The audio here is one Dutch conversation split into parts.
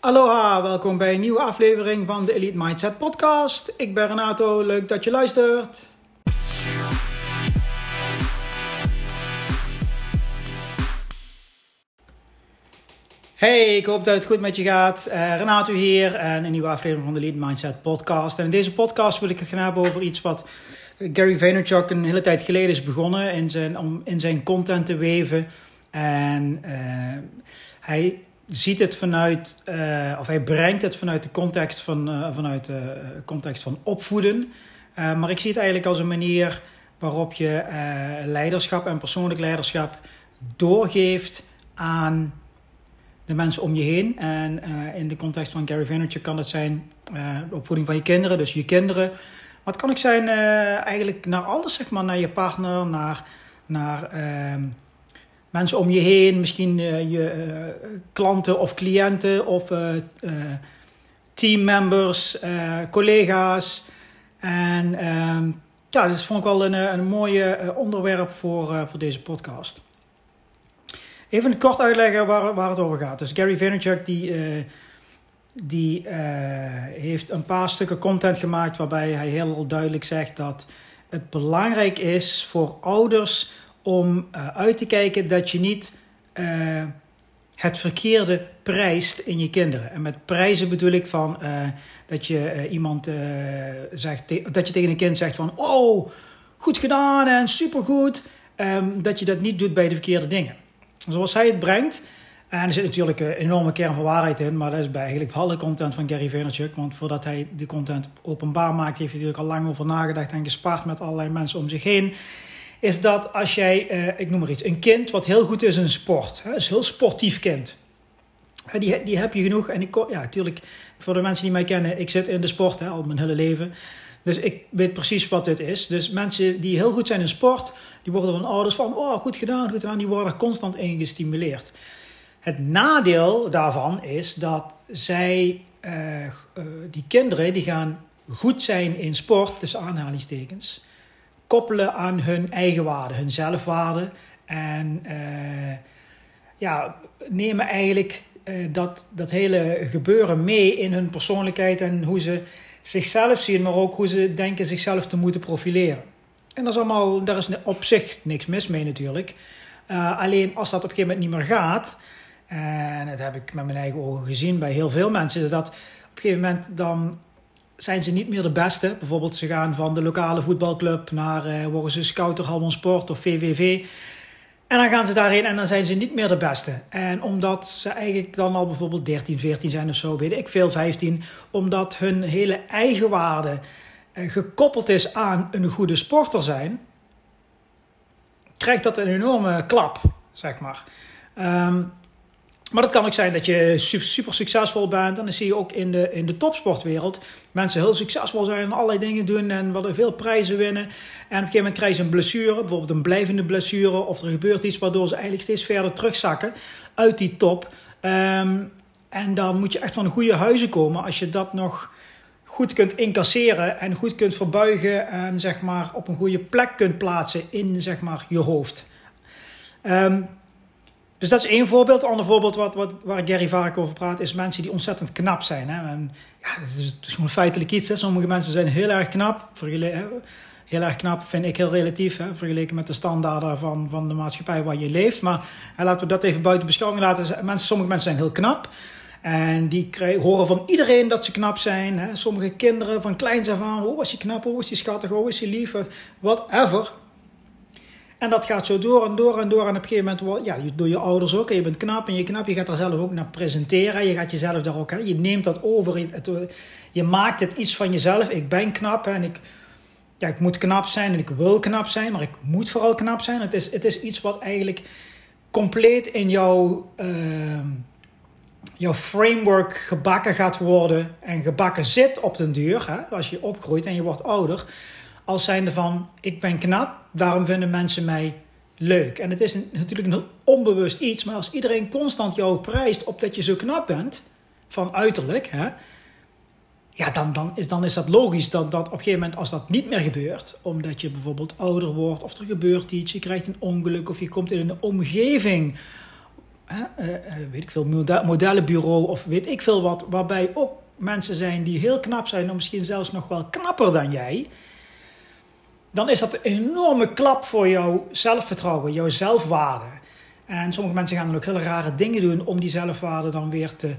Aloha, welkom bij een nieuwe aflevering van de Elite Mindset Podcast. Ik ben Renato, leuk dat je luistert. Hey, ik hoop dat het goed met je gaat. Uh, Renato hier en een nieuwe aflevering van de Elite Mindset Podcast. En in deze podcast wil ik het gaan hebben over iets wat Gary Vaynerchuk een hele tijd geleden is begonnen in zijn, om in zijn content te weven. En uh, hij ziet het vanuit, uh, of hij brengt het vanuit de context van, uh, vanuit de context van opvoeden. Maar ik zie het eigenlijk als een manier waarop je leiderschap en persoonlijk leiderschap doorgeeft aan de mensen om je heen. En in de context van Gary Vaynerchuk kan het zijn de opvoeding van je kinderen, dus je kinderen. Maar het kan ook zijn eigenlijk naar alles, zeg maar, naar je partner, naar, naar ehm, mensen om je heen, misschien uh, je uh, klanten of cliënten of uh, teammembers, collega's. En ehm, ja, dat vond ik wel een, een mooi onderwerp voor, voor deze podcast. Even kort uitleggen waar, waar het over gaat. Dus Gary Vaynerchuk die, die heeft een paar stukken content gemaakt waarbij hij heel duidelijk zegt dat het belangrijk is voor ouders om uh, uit te kijken dat je niet uh, het verkeerde prijst in je kinderen. En met prijzen bedoel ik van uh, dat je iemand zegt, dat je tegen een kind zegt van oh, goed gedaan en supergoed. Um, dat je dat niet doet bij de verkeerde dingen. Zoals hij het brengt. En er zit natuurlijk een enorme kern van waarheid in, maar dat is bij eigenlijk alle content van Gary Vaynerchuk. Want voordat hij de content openbaar maakt, heeft hij natuurlijk al lang over nagedacht en gespaard met allerlei mensen om zich heen is dat als jij, uh, ik noem maar iets, een kind wat heel goed is in sport, hè, is een heel sportief kind. Die, die heb je genoeg. En ik, ja, natuurlijk, voor de mensen die mij kennen, ik zit in de sport hè, al mijn hele leven. Dus ik weet precies wat dit is. Dus mensen die heel goed zijn in sport, die worden van ouders van, oh, goed gedaan, goed gedaan. Die worden constant in gestimuleerd. Het nadeel daarvan is dat zij, uh, uh, die kinderen, die gaan goed zijn in sport, tussen aanhalingstekens koppelen aan hun eigen waarde, hun zelfwaarde. En uh, ja, nemen eigenlijk uh, dat, dat hele gebeuren mee in hun persoonlijkheid en hoe ze zichzelf zien, maar ook hoe ze denken zichzelf te moeten profileren. En dat is allemaal, daar is op zich niks mis mee natuurlijk. Uh, alleen als dat op een gegeven moment niet meer gaat, en dat heb ik met mijn eigen ogen gezien bij heel veel mensen, is dat op een gegeven moment dan zijn ze niet meer de beste. Bijvoorbeeld ze gaan van de lokale voetbalclub naar uh, worden ze scouter Halmond Sport of VVV. En dan gaan ze daarheen en dan zijn ze niet meer de beste. En omdat ze eigenlijk dan al bijvoorbeeld 13, 14 zijn of zo, weet ik veel, 15. Omdat hun hele eigenwaarde uh, gekoppeld is aan een goede sporter zijn. Krijgt dat een enorme klap, zeg maar. Um, maar het kan ook zijn dat je super succesvol bent. En dan zie je ook in de, in de topsportwereld mensen heel succesvol zijn en allerlei dingen doen en willen veel prijzen winnen. En op een gegeven moment krijgen ze een blessure, bijvoorbeeld een blijvende blessure, of er gebeurt iets waardoor ze eigenlijk steeds verder terugzakken uit die top. Um, en dan moet je echt van goede huizen komen als je dat nog goed kunt incasseren en goed kunt verbuigen en zeg maar op een goede plek kunt plaatsen in zeg maar je hoofd. Um, dus dat is één voorbeeld. Een ander voorbeeld wat, wat, waar Gary vaak over praat, is mensen die ontzettend knap zijn. Hè? En, ja, het is, gewoon feitelijk iets. Hè? Sommige mensen zijn heel erg knap. Heel erg knap vind ik heel relatief, hè? vergeleken met de standaarden van, van de maatschappij waar je leeft. Maar laten we dat even buiten beschouwing laten. Mensen, sommige mensen zijn heel knap. En die krijgen, horen van iedereen dat ze knap zijn. Hè? Sommige kinderen van kleins af aan. Oh, is je knap? Oh, is je schattig? Oh, is je lief? Whatever. En dat gaat zo door en door en door. En op een gegeven moment, ja, door je ouders ook. En je bent knap en je knap. Je gaat daar zelf ook naar presenteren. Je gaat jezelf daar ook, hè, je neemt dat over. Je, je maakt het iets van jezelf. Ik ben knap en ik, ja, ik moet knap zijn en ik wil knap zijn. Maar ik moet vooral knap zijn. Het is, het is iets wat eigenlijk compleet in jouw, uh, jouw framework gebakken gaat worden. En gebakken zit op den duur. Hè, als je opgroeit en je wordt ouder als zijnde van ik ben knap, daarom vinden mensen mij leuk. En het is natuurlijk een onbewust iets, maar als iedereen constant jou prijst op dat je zo knap bent, van uiterlijk, hè, ja, dan, dan, is, dan is dat logisch dat, dat op een gegeven moment, als dat niet meer gebeurt, omdat je bijvoorbeeld ouder wordt, of er gebeurt iets, je krijgt een ongeluk, of je komt in een omgeving hè, uh, weet ik veel, modellenbureau of weet ik veel wat, waarbij ook mensen zijn die heel knap zijn, of misschien zelfs nog wel knapper dan jij, dan is dat een enorme klap voor jouw zelfvertrouwen, jouw zelfwaarde. En sommige mensen gaan dan ook hele rare dingen doen om die zelfwaarde dan weer te,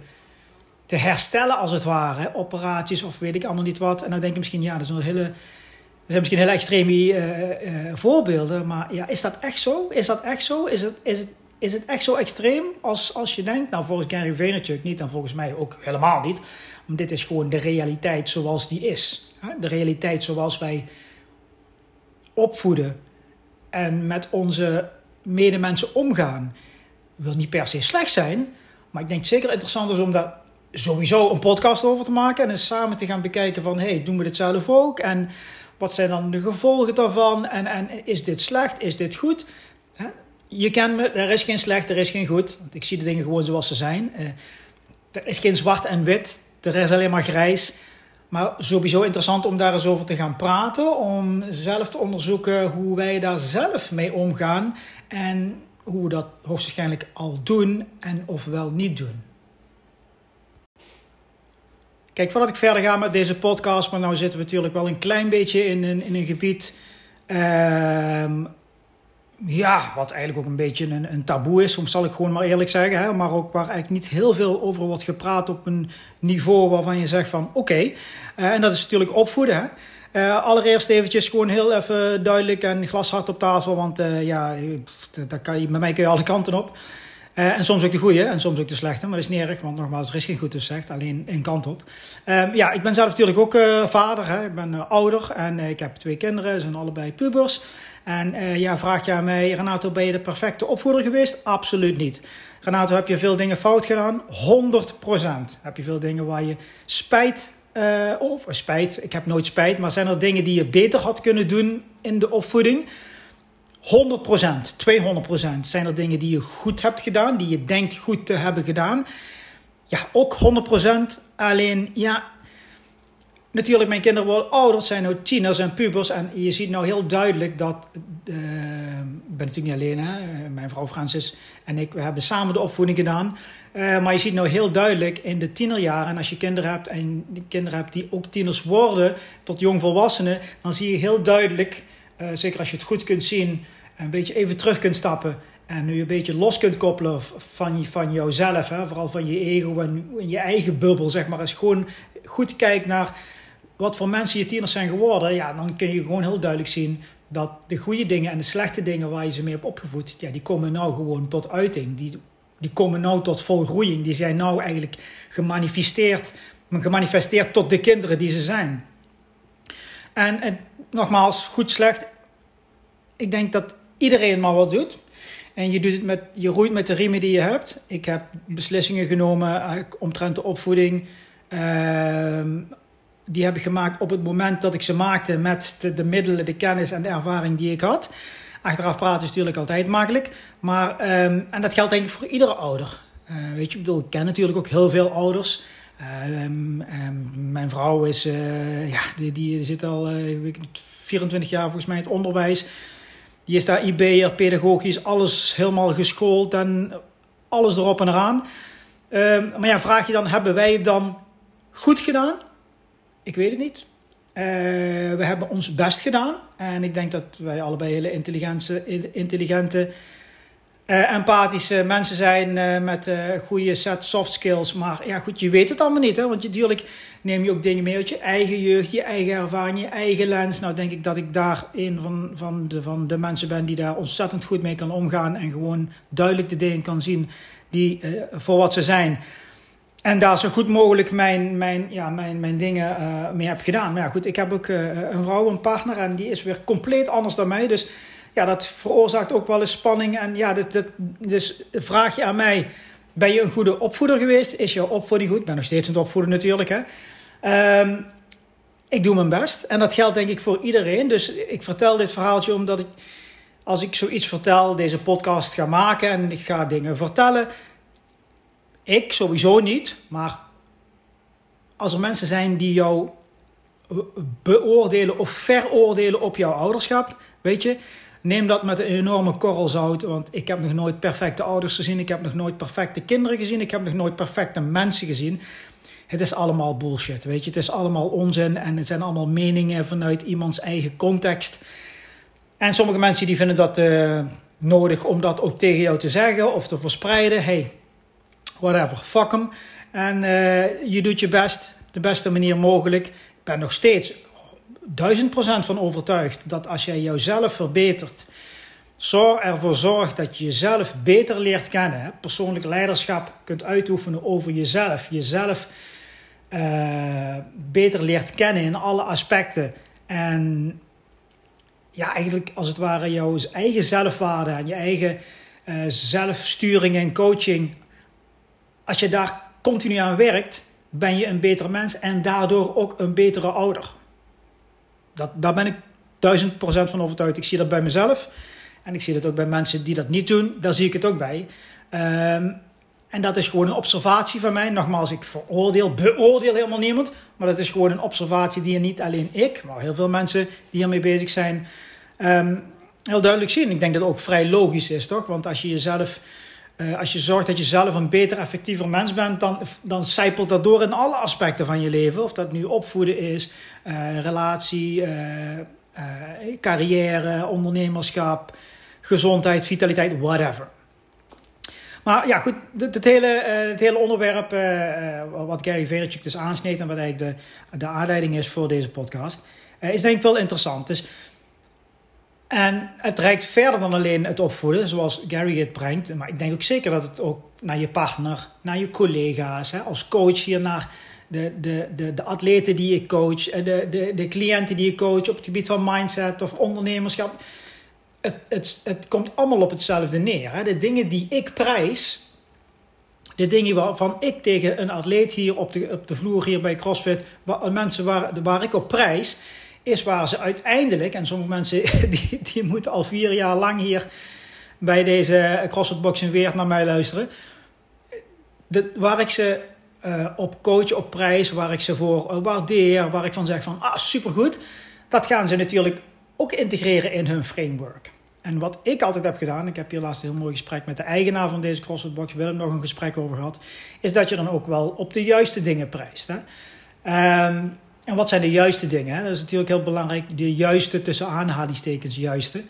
te herstellen, als het ware. Operaties of weet ik allemaal niet wat. En dan denk je misschien, ja, dat hele zijn misschien hele extreme uh, uh, voorbeelden, maar ja, is dat echt zo? Is dat echt zo? Is het, is het, is het echt zo extreem als, als je denkt? Nou, volgens Gary Vaynerchuk niet en volgens mij ook helemaal niet. Want dit is gewoon de realiteit zoals die is. De realiteit zoals wij opvoeden en met onze medemensen omgaan. Wil niet per se slecht zijn, maar ik denk zeker interessant is om daar sowieso een podcast over te maken en eens samen te gaan bekijken van, hey, doen we dit zelf ook? En wat zijn dan de gevolgen daarvan? En, en is dit slecht? Is dit goed? Je kent me, er is geen slecht, er is geen goed. Ik zie de dingen gewoon zoals ze zijn. Uh, er is geen zwart en wit, er is alleen maar grijs. Maar sowieso interessant om daar eens over te gaan praten. Om zelf te onderzoeken hoe wij daar zelf mee omgaan. En hoe we dat hoogstwaarschijnlijk al doen en of wel niet doen. Kijk, voordat ik verder ga met deze podcast, maar nou zitten we natuurlijk wel een klein beetje in een, in een gebied. Uh, ja, wat eigenlijk ook een beetje een, een taboe is, soms zal ik gewoon maar eerlijk zeggen. Hè, maar ook waar eigenlijk niet heel veel over wordt gepraat op een niveau waarvan je zegt van oké. Uh, en dat is natuurlijk opvoeden. Hè. Uh, allereerst eventjes gewoon heel even duidelijk en glashard op tafel. Want uh, ja, daar kan je, met mij kun je alle kanten op. Uh, en soms ook de goede en soms ook de slechte. Maar dat is niet erg, want nogmaals, er is geen goed of slecht. Alleen één kant op. Uh, ja, ik ben zelf natuurlijk ook uh, vader. Hè. Ik ben uh, ouder en ik heb twee kinderen. Ze zijn allebei pubers. En ja, vraag je aan mij, Renato, ben je de perfecte opvoeder geweest? Absoluut niet. Renato, heb je veel dingen fout gedaan? 100%. Heb je veel dingen waar je spijt of spijt, ik heb nooit spijt, maar zijn er dingen die je beter had kunnen doen in de opvoeding? 100%, 200% zijn er dingen die je goed hebt gedaan, die je denkt goed te hebben gedaan. Ja, ook 100%. Alleen, ja, natuurlijk, mijn kinderen worden ouder, zijn nu tieners en pubers. En je ziet nou heel duidelijk dat, uh, ik ben natuurlijk niet alleen, hè? mijn vrouw Francis en ik, we hebben samen de opvoeding gedaan. Uh, maar je ziet nou heel duidelijk in de tienerjaren, en als je kinderen hebt en kinderen hebt die ook tieners worden tot jongvolwassenen, dan zie je heel duidelijk zeker als je het goed kunt zien, een beetje even terug kunt stappen. En nu een beetje los kunt koppelen van, van jouzelf, hè, vooral van je ego en, je eigen bubbel, zeg maar. Als je gewoon goed kijkt naar wat voor mensen je tieners zijn geworden, ja, dan kun je gewoon heel duidelijk zien dat de goede dingen en de slechte dingen waar je ze mee hebt opgevoed, ja, die komen nou gewoon tot uiting. Die, die komen nou tot volgroeiing. Die zijn nou eigenlijk gemanifesteerd, gemanifesteerd tot de kinderen die ze zijn. En, nogmaals, goed, slecht. Ik denk dat iedereen maar wat doet. En je, doet het met, je roeit met de riemen die je hebt. Ik heb beslissingen genomen omtrent de opvoeding. Uh, die heb ik gemaakt op het moment dat ik ze maakte met de, de, middelen, de kennis en de ervaring die ik had. Achteraf praten is natuurlijk altijd makkelijk. Maar, um, en dat geldt denk ik voor iedere ouder. Uh, weet je, ik bedoel, ik ken natuurlijk ook heel veel ouders. Um, um, mijn vrouw is, uh, ja, die, die zit al uh, 24 jaar volgens mij in het onderwijs. Die is daar IB'er, pedagogisch, alles helemaal geschoold en alles erop en eraan. Uh, maar ja, vraag je dan, hebben wij het dan goed gedaan? Ik weet het niet. We hebben ons best gedaan. En ik denk dat wij allebei hele intelligente, intelligente uh, empathische mensen zijn uh, met uh, goede set soft skills. Maar ja, goed, je weet het allemaal niet. Hè? Want natuurlijk neem je ook dingen mee uit je eigen jeugd, je eigen ervaring, je eigen lens. Nou, denk ik dat ik daar een van, van, de, van de mensen ben die daar ontzettend goed mee kan omgaan. En gewoon duidelijk de dingen kan zien die, voor wat ze zijn. En daar zo goed mogelijk mijn, mijn, ja, mijn, mijn dingen mee heb gedaan. Maar ja, goed, ik heb ook een vrouw, een partner. En die is weer compleet anders dan mij. Dus ja, dat veroorzaakt ook wel eens spanning. En ja, dat, dat, dus vraag je aan mij, ben je een goede opvoeder geweest? Is jouw opvoeding goed? Ik ben nog steeds een opvoeder natuurlijk. Hè? Um, ik doe mijn best. En dat geldt denk ik voor iedereen. Dus ik vertel dit verhaaltje omdat ik, als ik zoiets vertel, deze podcast ga maken en ik ga dingen vertellen. Ik sowieso niet, maar als er mensen zijn die jou beoordelen of veroordelen op jouw ouderschap, weet je, neem dat met een enorme korrel zout. Want ik heb nog nooit perfecte ouders gezien. Ik heb nog nooit perfecte kinderen gezien. Ik heb nog nooit perfecte mensen gezien. Het is allemaal bullshit, weet je. Het is allemaal onzin en het zijn allemaal meningen vanuit iemands eigen context. En sommige mensen die vinden dat uh, nodig om dat ook tegen jou te zeggen of te verspreiden. Hey, whatever, fuck hem. En uh, je doet je best, de beste manier mogelijk. Ik ben nog steeds duizend procent van overtuigd dat als jij jouzelf verbetert, zorg ervoor zorgt dat je jezelf beter leert kennen, hè, persoonlijk leiderschap kunt uitoefenen over jezelf, jezelf uh, beter leert kennen in alle aspecten. En ja, eigenlijk als het ware jouw eigen zelfwaarde en je eigen uh, zelfsturing en coaching, als je daar continu aan werkt, ben je een beter mens en daardoor ook een betere ouder. Dat, daar ben ik duizend procent van overtuigd. Ik zie dat bij mezelf. En ik zie dat ook bij mensen die dat niet doen. Daar zie ik het ook bij. Um, en dat is gewoon een observatie van mij. Nogmaals, ik veroordeel, beoordeel helemaal niemand. Maar dat is gewoon een observatie die niet alleen ik, maar heel veel mensen die hiermee bezig zijn, um, heel duidelijk zien. Ik denk dat het ook vrij logisch is, toch? Want als je jezelf uh, als je zorgt dat je zelf een beter, effectiever mens bent, dan, dan zijpelt dat door in alle aspecten van je leven. Of dat nu opvoeden is, uh, relatie, uh, carrière, ondernemerschap, gezondheid, vitaliteit, whatever. Maar ja, goed, het, hele, het hele onderwerp wat Gary Vaynerchuk dus aansneed en wat eigenlijk de, de aanleiding is voor deze podcast, is denk ik wel interessant. Dus en het reikt verder dan alleen het opvoeden, zoals Gary het brengt. Maar ik denk ook zeker dat het ook naar je partner, naar je collega's, hè, als coach hier naar de, de, de, de atleten die ik coach, de, de, de cliënten die ik coach op het gebied van mindset of ondernemerschap. Het, het, het komt allemaal op hetzelfde neer. Hè. De dingen die ik prijs, de dingen waarvan ik tegen een atleet hier op de, op de vloer hier bij CrossFit, waar, mensen waar, waar ik op prijs, is waar ze uiteindelijk, en sommige mensen die, die moeten al vier jaar lang hier bij deze CrossFit Boxing weer naar mij luisteren. Waar ik ze uh, op coach, op prijs, waar ik ze voor waardeer, waar ik van zeg van ah supergoed, dat gaan ze natuurlijk ook integreren in hun framework. En wat ik altijd heb gedaan, ik heb hier laatst een heel mooi gesprek met de eigenaar van deze CrossFit Box, Willem, nog een gesprek over gehad, is dat je dan ook wel op de juiste dingen prijst. Hè? Um, en wat zijn de juiste dingen? Hè? Dat is natuurlijk heel belangrijk. De juiste tussen aanhalingstekens juiste.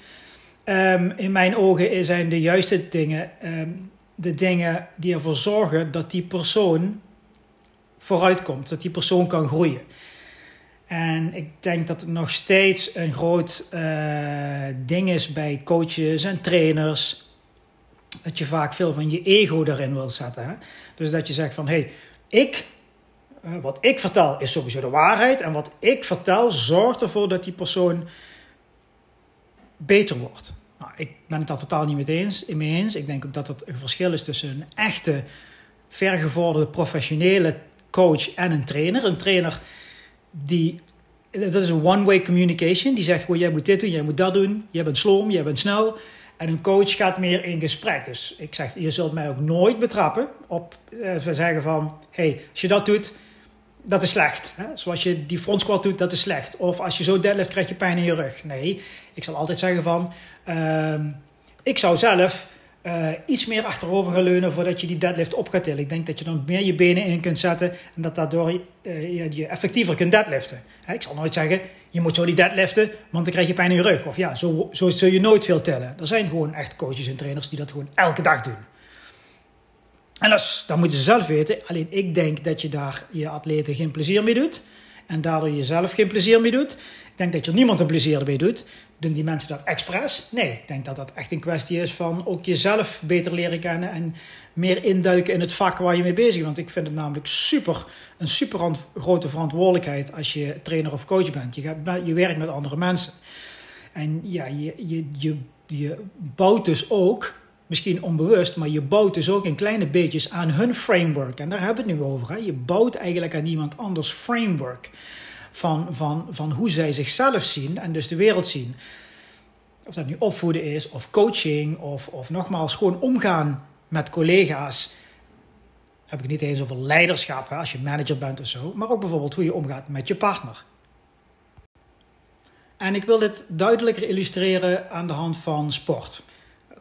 Um, in mijn ogen zijn de juiste dingen um, de dingen die ervoor zorgen dat die persoon vooruitkomt. Dat die persoon kan groeien. En ik denk dat het nog steeds een groot uh, ding is bij coaches en trainers. Dat je vaak veel van je ego erin wil zetten. Hè? Dus dat je zegt van hé, hey, ik eh, wat ik vertel is sowieso de waarheid. En wat ik vertel zorgt ervoor dat die persoon beter wordt. Nou, ik ben het daar totaal niet mee eens, mee eens. Ik denk dat het een verschil is tussen een echte, vergevorderde, professionele coach en een trainer. Een trainer die. Dat is een one-way communication. Die zegt jij moet dit doen, jij moet dat doen. Jij bent slom, jij bent snel. En een coach gaat meer in gesprek. Dus ik zeg: je zult mij ook nooit betrappen op uh, zeggen van: hey, als je dat doet dat is slecht. Hè? Zoals je die front squat doet, dat is slecht. Of als je zo deadlift, krijg je pijn in je rug. Nee, ik zal altijd zeggen van... Uh, ik zou zelf uh, iets meer achterover gaan leunen voordat je die deadlift op gaat tillen. Ik denk dat je dan meer je benen in kunt zetten en dat daardoor je, je, effectiever kunt deadliften. Hè? Ik zal nooit zeggen, je moet zo die deadliften, want dan krijg je pijn in je rug. Of ja, zo, zo zul je nooit veel tellen. Er zijn gewoon echt coaches en trainers die dat gewoon elke dag doen. En dat, dat moeten ze zelf weten. Alleen ik denk dat je daar je atleten geen plezier mee doet. En daardoor jezelf geen plezier mee doet. Ik denk dat je niemand een plezier mee doet. Doen die mensen dat expres? Nee, ik denk dat dat echt een kwestie is van ook jezelf beter leren kennen. En meer induiken in het vak waar je mee bezig bent. Want ik vind het namelijk super, een super grote verantwoordelijkheid als je trainer of coach bent. Je, gaat, je werkt met andere mensen. En ja, je, je, je bouwt dus ook misschien onbewust, maar je bouwt dus ook in kleine beetjes aan hun framework. En daar hebben we het nu over. Hè? Je bouwt eigenlijk aan iemand anders framework van, van, van hoe zij zichzelf zien en dus de wereld zien. Of dat nu opvoeden is, of coaching, of, of nogmaals gewoon omgaan met collega's. heb ik niet eens over leiderschap, hè, als je manager bent of zo, maar ook bijvoorbeeld hoe je omgaat met je partner. En ik wil dit duidelijker illustreren aan de hand van sport.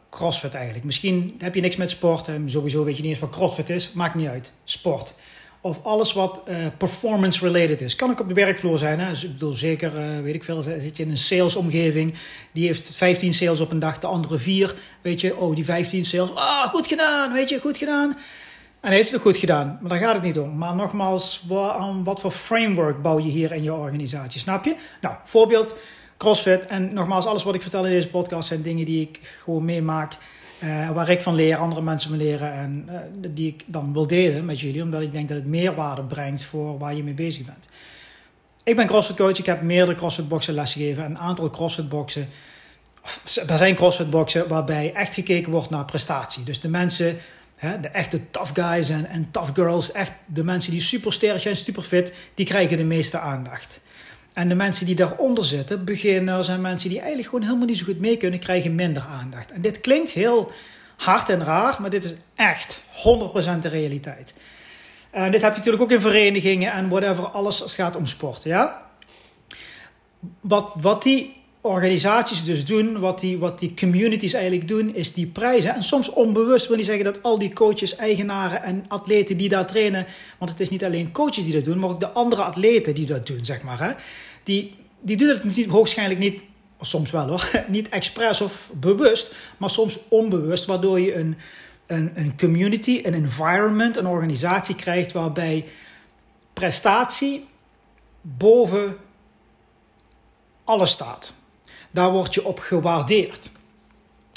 CrossFit eigenlijk. Misschien heb je niks met sport en sowieso weet je niet eens wat CrossFit is. Maakt niet uit. Sport. Of alles wat uh, performance related is. Kan ook op de werkvloer zijn. Hè? Dus ik bedoel, zeker, uh, weet ik veel, zit je in een salesomgeving. Die heeft 15 sales op een dag, de andere 4. Weet je, oh, die 15 sales. Ah, goed gedaan, weet je, goed gedaan. En heeft het goed gedaan, maar daar gaat het niet om. Maar nogmaals, wat voor framework bouw je hier in je organisatie? Snap je? Nou, voorbeeld CrossFit. En nogmaals, alles wat ik vertel in deze podcast zijn dingen die ik gewoon meemaak. Uh, waar ik van leer, andere mensen me leren en uh, die ik dan wil delen met jullie, omdat ik denk dat het meerwaarde brengt voor waar je mee bezig bent. Ik ben CrossFit coach, ik heb meerdere CrossFit boxen lesgegeven, een aantal CrossFit boxen. Er zijn CrossFit boxen waarbij echt gekeken wordt naar prestatie. Dus de mensen de echte tough guys en, en tough girls, echt de mensen die super sterk zijn, super fit, die krijgen de meeste aandacht. En de mensen die daaronder zitten, beginners en mensen die eigenlijk gewoon helemaal niet zo goed mee kunnen, krijgen minder aandacht. En dit klinkt heel hard en raar, maar dit is echt 100% de realiteit. En dit heb je natuurlijk ook in verenigingen en whatever, alles als het gaat om sport. Ja? Wat, wat die organisaties dus doen, wat die, wat die communities eigenlijk doen, is die prijzen. En soms onbewust wil niet zeggen dat al die coaches, eigenaren en atleten die daar trainen, want het is niet alleen coaches die dat doen, maar ook de andere atleten die dat doen, zeg maar. Hè? Die, die doen het niet, hoogschijnlijk niet, soms wel hoor, niet expres of bewust, maar soms onbewust, waardoor je een, een, een community, een environment, een organisatie krijgt waarbij prestatie boven alles staat. Daar word je op gewaardeerd.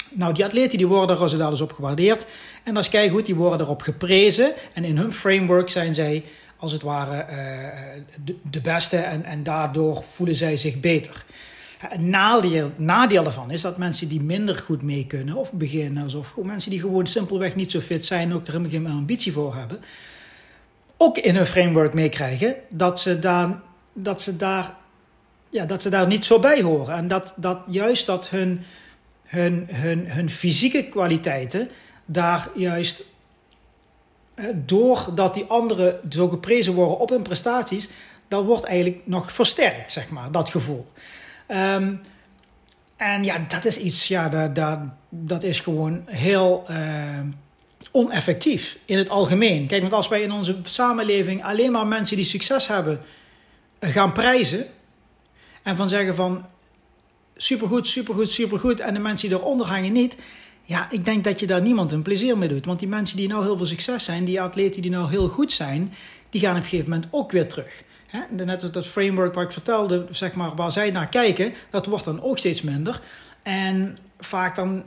Nou, die atleten die worden er dus op gewaardeerd. En dat is goed, die worden erop geprezen. En in hun framework zijn zij als het ware uh, de, beste en, en daardoor voelen zij zich beter. Het nadeel, nadeel daarvan is dat mensen die minder goed mee kunnen, of beginners, of mensen die gewoon simpelweg niet zo fit zijn, ook er helemaal geen ambitie voor hebben, ook in hun framework meekrijgen dat ze dat ze daar ja, dat ze daar niet zo bij horen. En dat, dat juist dat hun, hun, hun, hun fysieke kwaliteiten daar juist doordat die anderen zo geprezen worden op hun prestaties, dat wordt eigenlijk nog versterkt, zeg maar, dat gevoel. Um, en ja, dat is iets, ja, dat, dat, dat is gewoon heel uh, oneffectief in het algemeen. Kijk, want als wij in onze samenleving alleen maar mensen die succes hebben gaan prijzen, en van zeggen van supergoed, supergoed, supergoed. En de mensen die eronder hangen niet. Ja, ik denk dat je daar niemand een plezier mee doet. Want die mensen die nou heel veel succes zijn, die atleten die nou heel goed zijn, die gaan op een gegeven moment ook weer terug. Net als dat framework waar ik vertelde, zeg maar, waar zij naar kijken, dat wordt dan ook steeds minder. En vaak dan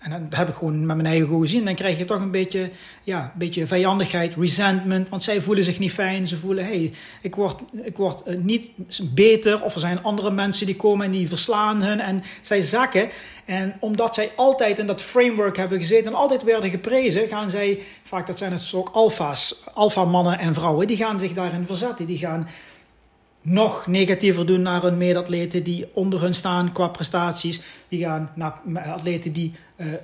en dat heb ik gewoon met mijn eigen goed gezien. Dan krijg je toch een beetje, ja, een beetje vijandigheid, resentment. Want zij voelen zich niet fijn. Ze voelen, hé, hey, ik word, ik word eh, niet beter. Of er zijn andere mensen die komen en die verslaan hun. En zij zakken. En omdat zij altijd in dat framework hebben gezeten en altijd werden geprezen, gaan zij, vaak dat zijn het dus ook alfa's, alfa mannen en vrouwen, die gaan zich daarin verzetten. Die gaan nog negatiever doen naar hun medatleten die onder hun staan qua prestaties. Die gaan naar atleten die uh, uh,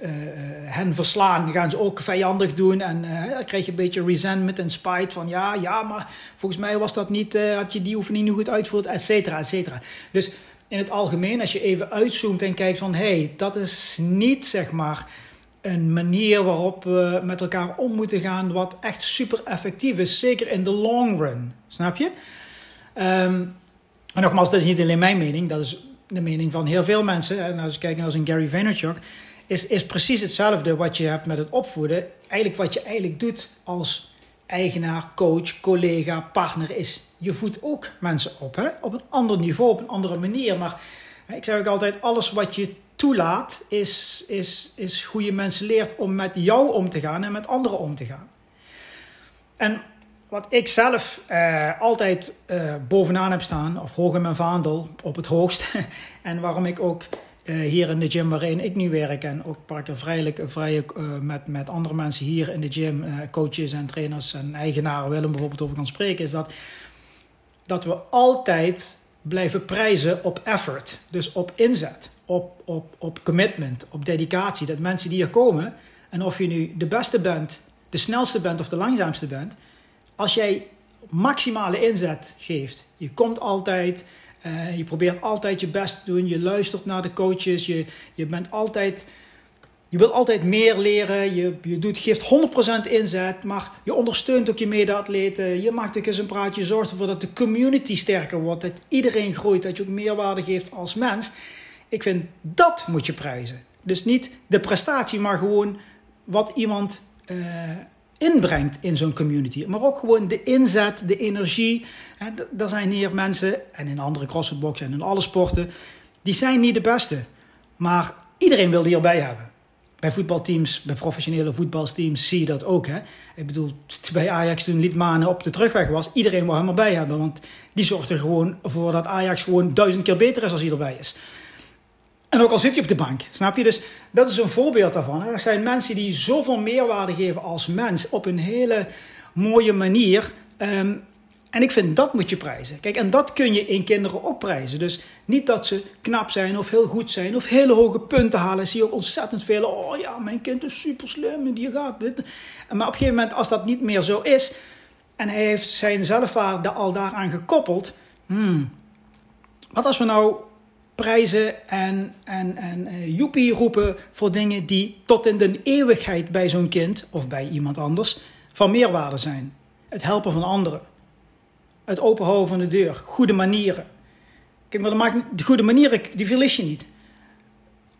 hen verslaan, gaan ze ook vijandig doen. En uh, dan krijg je een beetje resentment en spite van ja, ja, maar volgens mij was dat niet, had je die oefening niet goed uitgevoerd, et cetera, et cetera. Dus in het algemeen, als je even uitzoomt en kijkt van hé, hey, dat is niet zeg maar een manier waarop we met elkaar om moeten gaan, wat echt super effectief is, zeker in de long run. Snap je? Um, en nogmaals, dat is niet alleen mijn mening, dat is de mening van heel veel mensen. En als we kijken naar een Gary Vaynerchuk, is, is precies hetzelfde wat je hebt met het opvoeden. Eigenlijk wat je eigenlijk doet als eigenaar, coach, collega, partner is, je voedt ook mensen op. Hè? Op een ander niveau, op een andere manier. Maar ik zeg ook altijd, alles wat je toelaat, is, is, is hoe je mensen leert om met jou om te gaan en met anderen om te gaan. En wat ik zelf uh, altijd uh, bovenaan heb staan, of hoog in mijn vaandel, op het hoogst. en waarom ik ook uh, hier in de gym waarin ik nu werk en ook vrijelijk vrij met, met andere mensen hier in de gym, coaches en trainers en eigenaren willen bijvoorbeeld over kan spreken, is dat, dat we altijd blijven prijzen op effort. Dus op inzet, op, op, op commitment, op dedicatie. Dat mensen die hier komen, en of je nu de beste bent, de snelste bent of de langzaamste bent als jij maximale inzet geeft, je komt altijd je probeert altijd je best te doen. Je luistert naar de coaches. Je, je bent altijd je wilt altijd meer leren, je, je doet, geeft 100% inzet, maar je ondersteunt ook je mede-atleten. Je maakt ook eens een praatje, je zorgt ervoor dat de community sterker wordt, dat iedereen groeit, dat je ook meerwaarde geeft als mens. Ik vind dat moet je prijzen. Dus niet de prestatie, maar gewoon wat iemand uh, inbrengt in zo'n community. Maar ook gewoon de inzet, de energie. Er zijn hier mensen, en in andere crossfitboxen en in alle sporten, die zijn niet de beste. Maar iedereen wil die erbij hebben bij voetbalteams, bij professionele voetbalteams zie je dat ook. Hè? Ik bedoel, bij Ajax toen Liedmanen op de terugweg was, iedereen wil hem erbij hebben. Want die zorgt er gewoon voor dat Ajax gewoon duizend keer beter is als hij erbij is. En ook al zit je op de bank, snap je? Dus dat is een voorbeeld daarvan. Er zijn mensen die zoveel meerwaarde geven als mens op een hele mooie manier. Ehm, en ik vind dat moet je prijzen. Kijk, en dat kun je in kinderen ook prijzen. Dus niet dat ze knap zijn of heel goed zijn of hele hoge punten halen. Zie ook ontzettend veel. Oh ja, mijn kind is super slim en die gaat dit. Maar op een gegeven moment, als dat niet meer zo is. en hij heeft zijn zelfwaarde al daaraan gekoppeld. Hmm, wat als we nou prijzen en, en, en uh, joepie roepen voor dingen die tot in de eeuwigheid bij zo'n kind of bij iemand anders van meerwaarde zijn? Het helpen van anderen het openhouden van de deur, goede manieren. Kijk, maar maakt, de goede manieren, die verlies je niet.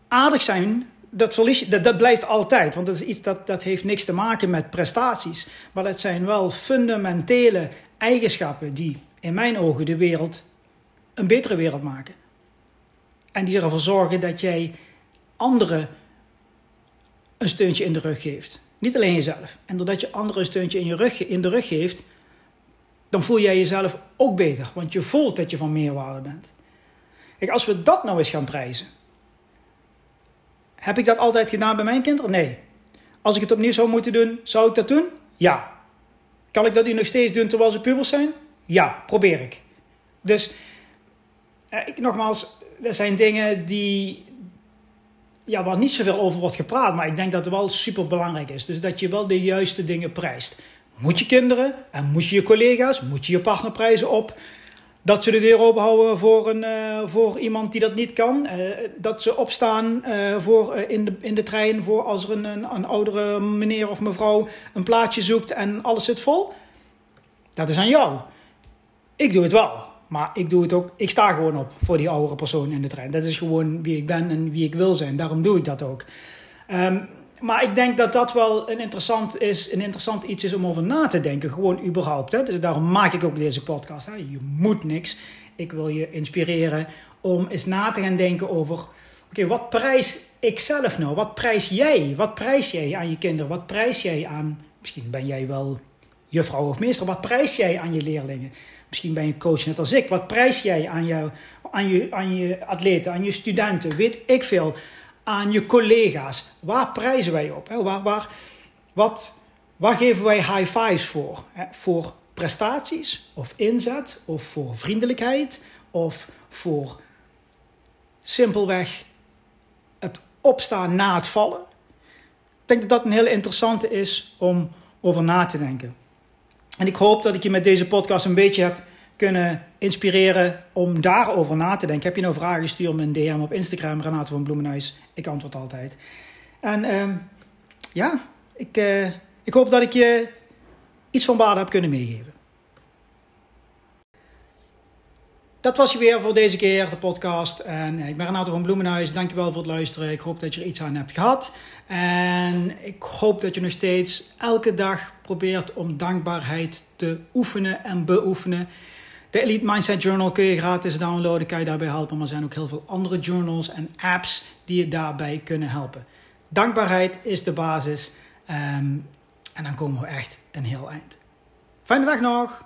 Aardig zijn, dat, verlies je, dat, dat blijft altijd. Want dat is iets dat, dat heeft niks te maken met prestaties. Maar dat zijn wel fundamentele eigenschappen die in mijn ogen de wereld een betere wereld maken. En die ervoor zorgen dat jij anderen een steuntje in de rug geeft. Niet alleen jezelf. En doordat je anderen een steuntje in, je rug, in de rug geeft, dan voel jij jezelf ook beter. Want je voelt dat je van meerwaarde bent. Kijk, als we dat nou eens gaan prijzen. Heb ik dat altijd gedaan bij mijn kinderen? Nee. Als ik het opnieuw zou moeten doen, zou ik dat doen? Ja. Kan ik dat nu nog steeds doen terwijl ze pubers zijn? Ja, probeer ik. Dus, eh, ik, nogmaals, er zijn dingen die, ja, waar niet zoveel over wordt gepraat, maar ik denk dat het wel super belangrijk is. Dus dat je wel de juiste dingen prijst moet je kinderen en moet je je collega's, moet je je partner prijzen op dat ze de deur open houden voor, een, uh, voor iemand die dat niet kan. Uh, dat ze opstaan uh, voor, in, de, in de trein voor als er een, een, een, oudere meneer of mevrouw een plaatje zoekt en alles zit vol. Dat is aan jou. Ik doe het wel. Maar ik doe het ook. Ik sta gewoon op voor die oudere persoon in de trein. Dat is gewoon wie ik ben en wie ik wil zijn. Daarom doe ik dat ook. Um, maar ik denk dat dat wel een interessant, is, een interessant iets is om over na te denken. Gewoon überhaupt. Hè? Dus daarom maak ik ook deze podcast. Hè? Je moet niks. Ik wil je inspireren om eens na te gaan denken over... Oké, wat prijs ik zelf nou? Wat prijs jij? Wat prijs jij aan je kinderen? Wat prijs jij aan... Misschien ben jij wel juffrouw of meester. Wat prijs jij aan je leerlingen? Misschien ben je coach net als ik. Wat prijs jij aan, jou, aan, je, aan je atleten, aan je studenten? Weet ik veel aan je collega's. Waar prijzen wij op? Waar, waar, wat, waar geven wij high fives voor? Voor prestaties of inzet of voor vriendelijkheid of voor simpelweg het opstaan na het vallen? Ik denk dat dat een hele interessante is om over na te denken. En ik hoop dat ik je met deze podcast een beetje heb kunnen inspireren om daarover na te denken. Heb je nou vragen, stuur me een DM op Instagram, Renato van Bloemenhuis. Ik antwoord altijd. En uh, ja, ik, uh, ik hoop dat ik je iets van waarde heb kunnen meegeven. Dat was je weer voor deze keer, de podcast. En ik ben Renato van Bloemenhuis. Dankjewel voor het luisteren. Ik hoop dat je er iets aan hebt gehad. En ik hoop dat je nog steeds elke dag probeert om dankbaarheid te oefenen en beoefenen. De Elite Mindset Journal kun je gratis downloaden, kan je daarbij helpen. Maar er zijn ook heel veel andere journals en apps die je daarbij kunnen helpen. Dankbaarheid is de basis. Um, en dan komen we echt een heel eind. Fijne dag nog!